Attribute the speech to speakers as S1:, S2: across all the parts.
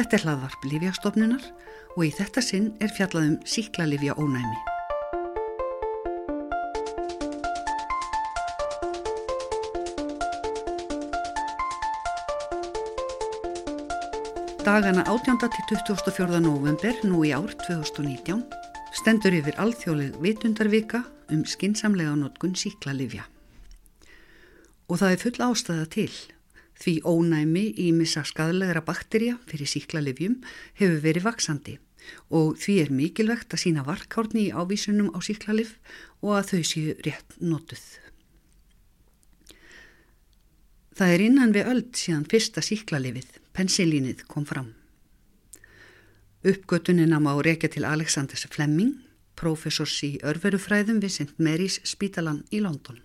S1: Þetta er hlaðvarp Lífjastofnunar og í þetta sinn er fjallaðum síklarlifja ónæmi. Dagana 18. til 24. november nú í ár 2019 stendur yfir alþjóðleg vitundarvika um skinsamlega notkun síklarlifja. Og það er full ástæða til því ónæmi í missa skadalegra bakterja fyrir síklarlifjum hefur verið vaksandi og því er mikilvægt að sína varkárni í ávísunum á síklarlif og að þau séu rétt notuð. Það er innan við öll síðan fyrsta síklarlifið, pensilínið, kom fram. Uppgötunina má rekja til Alexanders Fleming, professors í örverufræðum við St. Mary's Spítalan í London.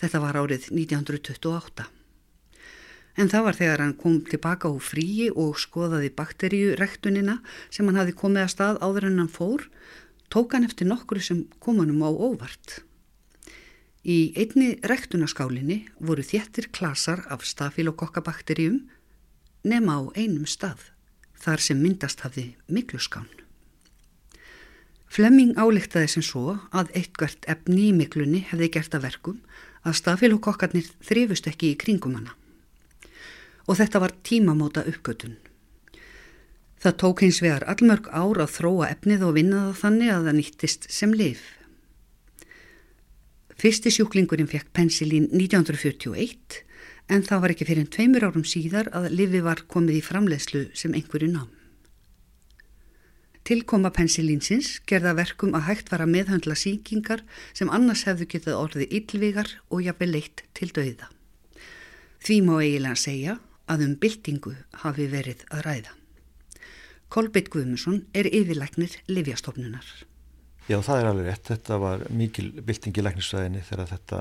S1: Þetta var árið 1928. En það var þegar hann kom tilbaka á fríi og skoðaði bakteríurektunina sem hann hafi komið að stað áður en hann fór, tók hann eftir nokkru sem kom hann um á óvart. Í einni rektunaskálinni voru þéttir klasar af stafilokokkabakteríum nema á einum stað, þar sem myndast hafði mikluskán. Flemming álíktaði sem svo að eitthvert efni í miklunni hefði gert að verkum að stafilokokkarnir þrifust ekki í kringum hana. Og þetta var tímamóta uppgötun. Það tók hins vegar allmörg ár að þróa efnið og vinna það þannig að það nýttist sem lif. Fyrsti sjúklingurinn fekk pensilín 1941 en það var ekki fyrir en tveimur árum síðar að lifi var komið í framlegslu sem einhverju nám. Tilkoma pensilínsins gerða verkum að hægt var að meðhandla síkingar sem annars hefðu getað orðið yllvigar og jafnveg leitt til dauða. Því má eiginlega segja að um byltingu hafi verið að ræða. Kolbeitt Guðmusson er yfirleiknir Livjastofnunar.
S2: Já, það er alveg rétt. Þetta var mikil byltingi læknisvæðinni þegar þetta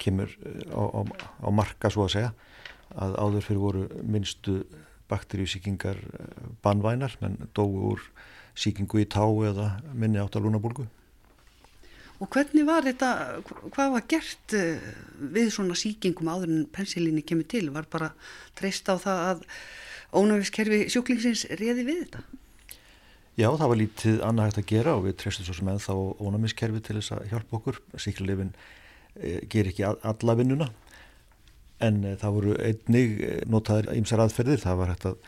S2: kemur á, á, á marka svo að segja að áður fyrir voru minnstu bakteríusíkingar banvænar menn dói úr síkingu í tá eða minni átt að lúnabólgu.
S1: Og hvernig var þetta, hvað var gert við svona síkingum áður en pensilíni kemur til? Var bara treyst á það að ónáfiskerfi sjúklingsins reði við þetta?
S2: Já, það var lítið annað hægt að gera og við treystum svo sem ennþá ónáfiskerfi til þess að hjálpa okkur. Síklarlefin e, ger ekki alla vinnuna en e, það voru einnig notaður ímsar aðferðir. Það var hægt að,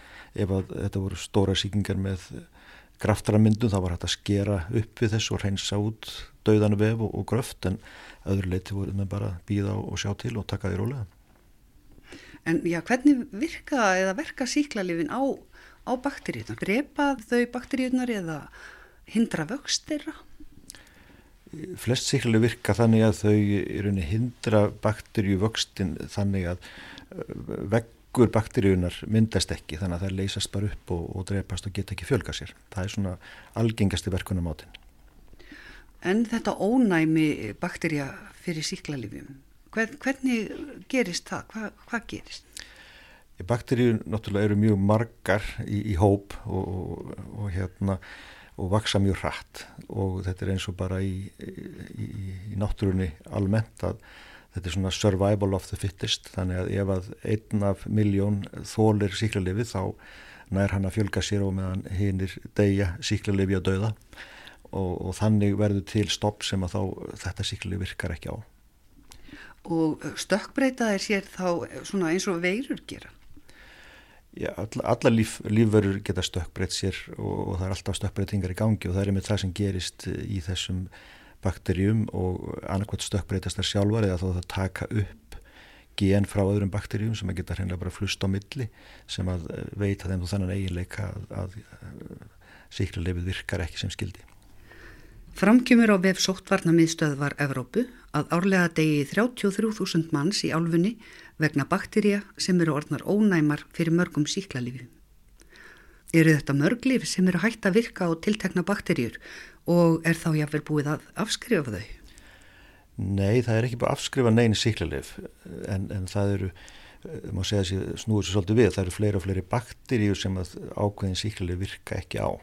S2: ef að þetta voru stóra síkingar með graftaramyndum, þá var hægt að skera upp við þessu og reynsa út dauðanu vef og, og gröft en öðru leiti voru með bara býða og sjá til og taka því rólega.
S1: En já, hvernig virka eða verka síklarlifin á, á bakteríunar? Drepa þau bakteríunar eða hindra vöxt þeirra?
S2: Flest síklarlif virka þannig að þau hindra bakteríu vöxtin þannig að veggur bakteríunar myndast ekki þannig að það leysast bara upp og, og drepast og geta ekki fjölga sér. Það er svona algengasti verkunamátin.
S1: En þetta ónæmi bakterja fyrir síklarlifjum, Hvern, hvernig gerist það? Hva, hvað gerist?
S2: Bakteríu náttúrulega eru mjög margar í, í hóp og, og, og hérna og vaksa mjög hratt og þetta er eins og bara í, í, í náttúrunni almennt að þetta er svona survival of the fittest þannig að ef að einn af miljón þólir síklarlifi þá nær hann að fjölga sér og meðan hinnir deyja síklarlifi að dauða og, og þannig verður til stopp sem að þá þetta síklarlifi virkar ekki á.
S1: Og stökkbreytaðir sér þá svona eins og veirur gera?
S2: Já, alla, alla líf, lífverur geta stökkbreyt sér og, og það er alltaf stökkbreytingar í gangi og það er með það sem gerist í þessum bakterjum og annarkvæmt stökkbreytast þar sjálfar eða þó það taka upp gen frá öðrum bakterjum sem að geta hreinlega bara flust á milli sem að veita þeim þú þannan eiginleika að, að síklarleifið virkar ekki sem skildi.
S1: Framkjumur á vef sóttvarnamiðstöðvar Evrópu að árlega degi 33.000 manns í álfunni vegna bakterja sem eru orðnar ónæmar fyrir mörgum síklarlífi. Eru þetta mörglif sem eru hægt að virka á tiltekna bakterjur og er þá jáfnvel búið að afskrifa þau?
S2: Nei, það er ekki bara að afskrifa neyn síklarlif en, en það eru, má segja að snúður svo svolítið við, það eru fleiri og fleiri bakterjur sem ákveðin síklarlif virka ekki á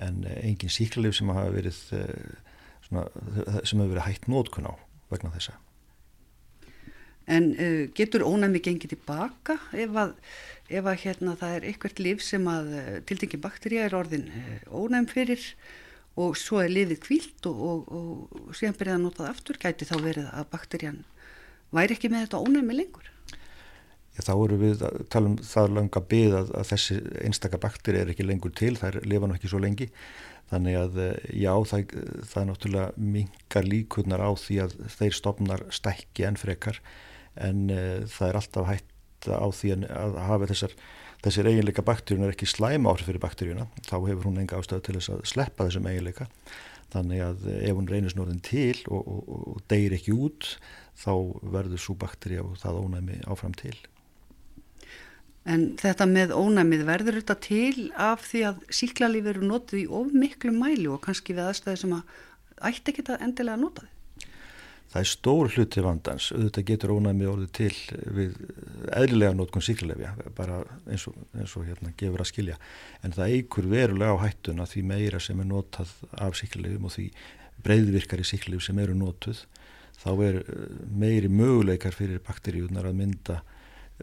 S2: en engin síklarlif sem hafa verið svona, sem hafa verið hægt nótkun á vegna þessa.
S1: En uh, getur ónæmi gengið tilbaka ef að, ef að hérna, það er eitthvað líf sem að tildingi bakteríja er orðin ónæm fyrir og svo er lifið kvílt og, og, og síðan byrjaði að nota það aftur, gæti þá verið að bakteríjan væri ekki með þetta ónæmi lengur?
S2: Já, þá eru við að tala um það langa byggð að, að þessi einstaka bakteri er ekki lengur til, þær lifa nú ekki svo lengi. Þannig að já, það, það náttúrulega mingar líkurnar á því að þeir stopnar stækki en frekar. En uh, það er alltaf hægt á því að hafa þessar þessir eiginleika bakteríun er ekki slæma áhrif fyrir bakteríuna. Þá hefur hún enga ástöðu til þess að sleppa þessum eiginleika. Þannig að ef hún reynir snorðin til og, og, og deyir ekki út þá verður svo bakteríu og það ónæmi áfram til
S1: En þetta með ónæmið verður þetta til af því að síklarlíf eru notið í of miklu mæli og kannski við aðstæði sem að ætti ekki að endilega nota þið?
S2: Það er stór hluti vandans, auðvitað getur ónæmi orðið til við eðlilega nótkun síklarlefja, bara eins og, eins og hérna gefur að skilja. En það eigur verulega á hættuna því meira sem er notað af síklarlefjum og því breyðvirkari síklarlefjum sem eru notuð, þá er eh, meiri möguleikar fyrir bakteríunar að mynda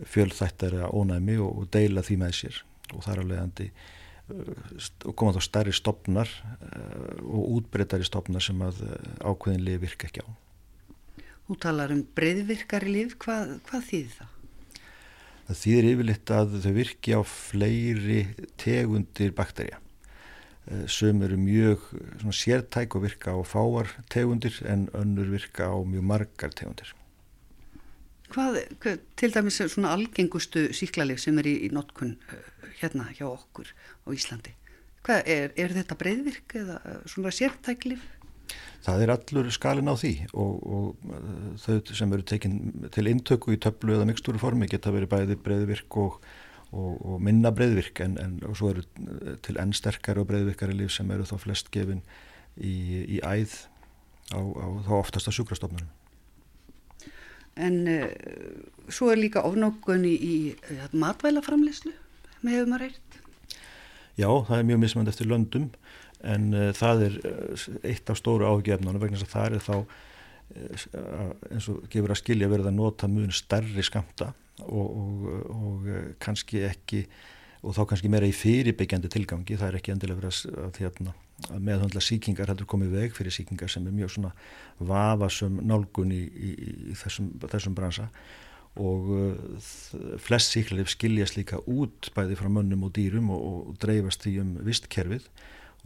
S2: fjölþættara ónæmi og, og deila því með sér og þar að leiðandi og koma þá stærri stopnar eh, og útbreytari stopnar sem að eh, ákveðin liði virka ekki á.
S1: Þú talar um breyðvirkari líf, hvað, hvað þýðir það?
S2: Það þýðir yfirleitt að þau virki á fleiri tegundir bakterja. Sum eru mjög sértæk og virka á fáar tegundir en önnur virka á mjög margar tegundir.
S1: Hvað, hvað til dæmis svona algengustu síklarlif sem er í, í notkun eh, hérna hjá okkur á Íslandi? Hvað, er, er þetta breyðvirk eða eh, svona sértæklif?
S2: það er allur skalin á því og, og uh, þau sem eru tekin til intöku í töflu eða mikstúru formi geta verið bæði breyðvirk og, og, og minna breyðvirk en, en svo eru til enn sterkari og breyðvirkari líf sem eru þá flest gefin í, í æð á, á þá oftast á sjúkrastofnunum.
S1: En uh, svo er líka ofnókun í, í uh, matvælaframleyslu með hefur maður reyrt?
S2: Já, það er mjög mismönd eftir löndum en uh, það er eitt af stóru áhugjefnunum vegna þess að það er þá eins og gefur að skilja verið að nota mjög stærri skamta og, og, og kannski ekki og þá kannski meira í fyrirbyggjandi tilgangi það er ekki endilega verið að, að, hérna, meðhandla síkingar heldur komið veg fyrir síkingar sem er mjög svona vafasum nálgun í, í, í þessum, þessum bransa og flest síklarleif skiljast líka út bæði frá mönnum og dýrum og, og dreifast því um vistkerfið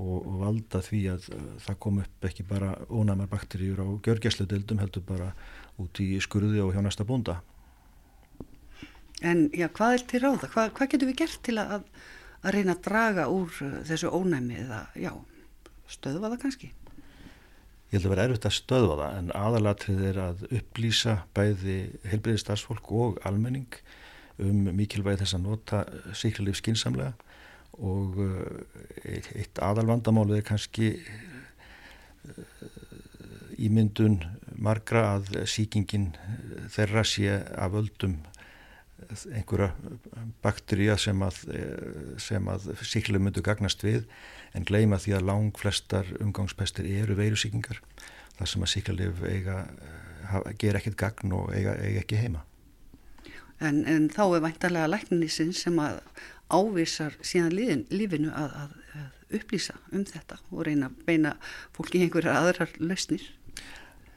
S2: og, valda því að það kom upp ekki bara ónæmar bakteríur á gjörgæsludeldum heldur bara út í skurði og hjá næsta búnda.
S1: En já, hvað er til ráða? Hvað, hvað getur við gert til að, að reyna að draga úr uh, þessu ónæmi eða já, stöðva það kannski?
S2: Ég held að vera erfitt að stöðva það en aðalatrið er að upplýsa bæði heilbreyði starfsfólk og almenning um mikilvægi þess að nota síklarlíf skinsamlega og eh, eitt aðalvandamálið er kannski eh, ímyndun margra að síkingin þeirra sé að völdum einhverja bakteríja sem að, sem að síklu myndu gagnast við en gleima því að lang flestar umgangspestir eru veirusíkingar þar sem að síklarlif eiga ger ekkert gagn og eiga, eiga ekki heima
S1: En, en þá er væntalega læknisinn sem að ávísar síðan líðin, lífinu að, að, að upplýsa um þetta og reyna að beina fólki í einhverjar aðrar lausnir.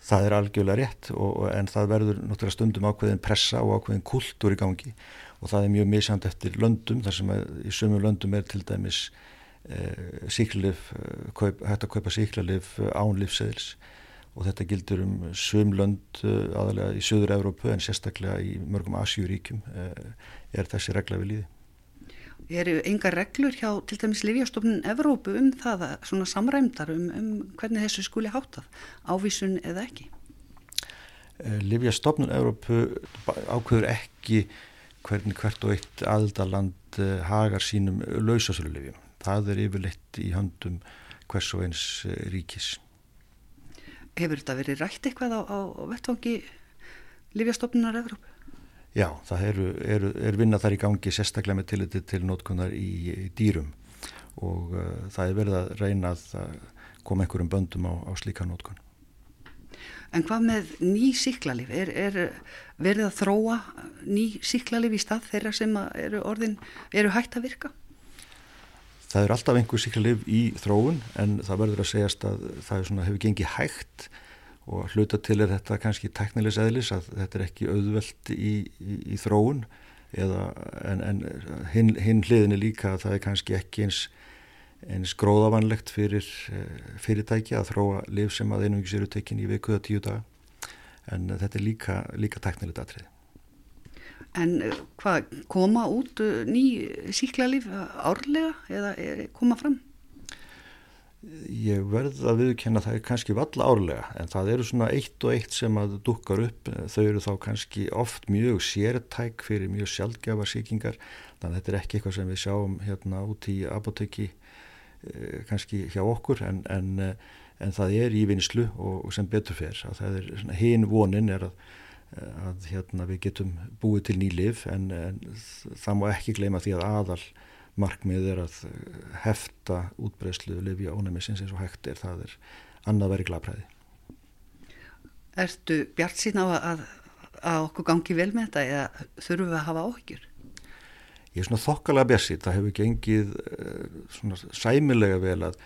S2: Það er algjörlega rétt og, en það verður náttúrulega stundum ákveðin pressa og ákveðin kultúr í gangi og það er mjög misjand eftir löndum þar sem að, í sömum löndum er til dæmis eh, síklif, kaup, hægt að kaupa síklarlif ánlifseðils og þetta gildur um söm lönd eh, aðalega í söður Evrópu en sérstaklega í mörgum Asjúríkjum eh, er þessi regla við líði
S1: eru enga reglur hjá til dæmis Livjastofnun Evrópu um það að svona samræmdar um, um hvernig þessu skuli hátað, ávísun eða ekki?
S2: Eh, Livjastofnun Evrópu ákveður ekki hvernig hvert og eitt aldaland eh, hagar sínum lausasölulegum. Það er yfirleitt í höndum hvers og eins eh, ríkis.
S1: Hefur þetta verið rætt eitthvað á, á vettvangi Livjastofnunar Evrópu?
S2: Já, það eru, eru, er vinna þar í gangi sérstaklega með tilliti til nótkunnar í, í dýrum og uh, það er verið að reyna að koma einhverjum böndum á, á slíka nótkun.
S1: En hvað með ný síklarlif? Er, er verið að þróa ný síklarlif í stað þeirra sem eru, orðin, eru hægt að virka?
S2: Það er alltaf einhver síklarlif í þróun en það verður að segjast að það svona, hefur gengið hægt og hluta til er þetta kannski teknilegs eðlis að þetta er ekki auðvelt í, í, í þróun eða, en, en hinn hin hliðin er líka að það er kannski ekki eins, eins gróðavanlegt fyrir eh, fyrirtæki að þróa liv sem að einungis eru tekin í vikuða tíu daga en þetta er líka, líka teknilegt atrið.
S1: En eh, hvað, koma út eh, ný síklarlif árlega eða koma fram?
S2: ég verð að viðkjanna það er kannski valla árlega en það eru svona eitt og eitt sem að dukkar upp. Þau eru þá kannski oft mjög sértæk fyrir mjög sjálfgefa síkingar þannig að þetta er ekki eitthvað sem við sjáum hérna út í apotekki eh, kannski hjá okkur en, en, eh, en það er í vinslu og, og sem betur fer. Að það er hinn vonin er að, að hérna við getum búið til nýlif en, en það má ekki gleyma því að aðal markmið er að eh, hefta útbreyslu Livja ónæmisins eins og hægt er. Það er annað verið glabræði
S1: Ertu bjart sín á að, að okkur gangi vel með þetta eða þurfum við að hafa áhyggjur?
S2: Ég er svona þokkalega bjart sín það hefur gengið eh, svona sæmilega vel að,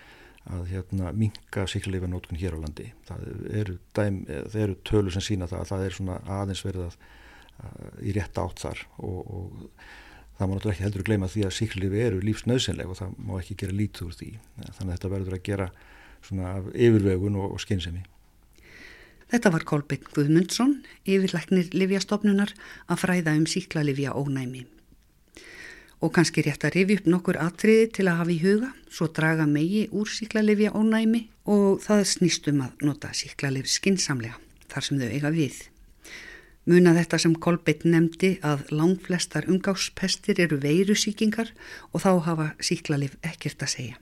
S2: að hérna, minka síklarleifanótkun hér á landi. Það eru, dæm, eru tölu sem sína það að það er aðeins verið að, að í rétt átt þar og, og það má náttúrulega ekki heldur að gleyma því að síklarlifi eru lífsnauðsynleg og það má ekki gera lítið úr því. Þannig að þetta verður að gera svona yfirvegun og, og skynsemi.
S1: Þetta var Kolbjörn Guðmundsson yfirleiknir Livjastofnunar að fræða um síklarlifja ónæmi og kannski rétt að rifi upp nokkur atriði til að hafa í huga svo draga megi úr síklarlifja ónæmi og það snýstum að nota síklarlif skinsamlega þar sem þau eiga við Muna þetta sem Kolbeitt nefndi að langflestar umgáspestir eru veirusíkingar og þá hafa síklarlif ekkert að segja.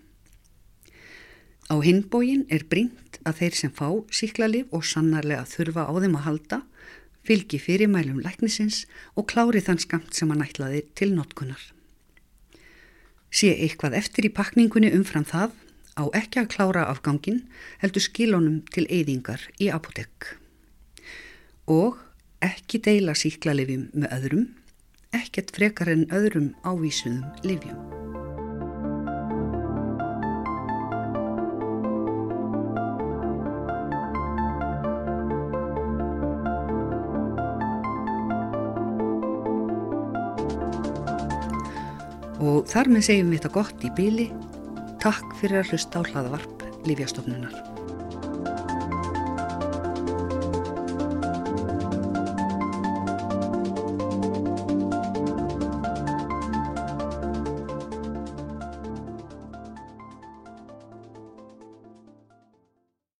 S1: Á hinbógin er brínt að þeir sem fá síklarlif og sannarlega þurfa á þeim að halda fylgi fyrir mælum læknisins og klári þann skamt sem hann ætlaði til notkunar. Sé eitthvað eftir í pakningunni umfram það á ekki að klára afgangin heldur skilónum til eyðingar í apotek. Og ekki deila síklarlifjum með öðrum, ekkert frekar en öðrum ávísuðum lifjum. Og þar með segjum við þetta gott í byli. Takk fyrir að hlusta á hlaðavarp Lífjastofnunar.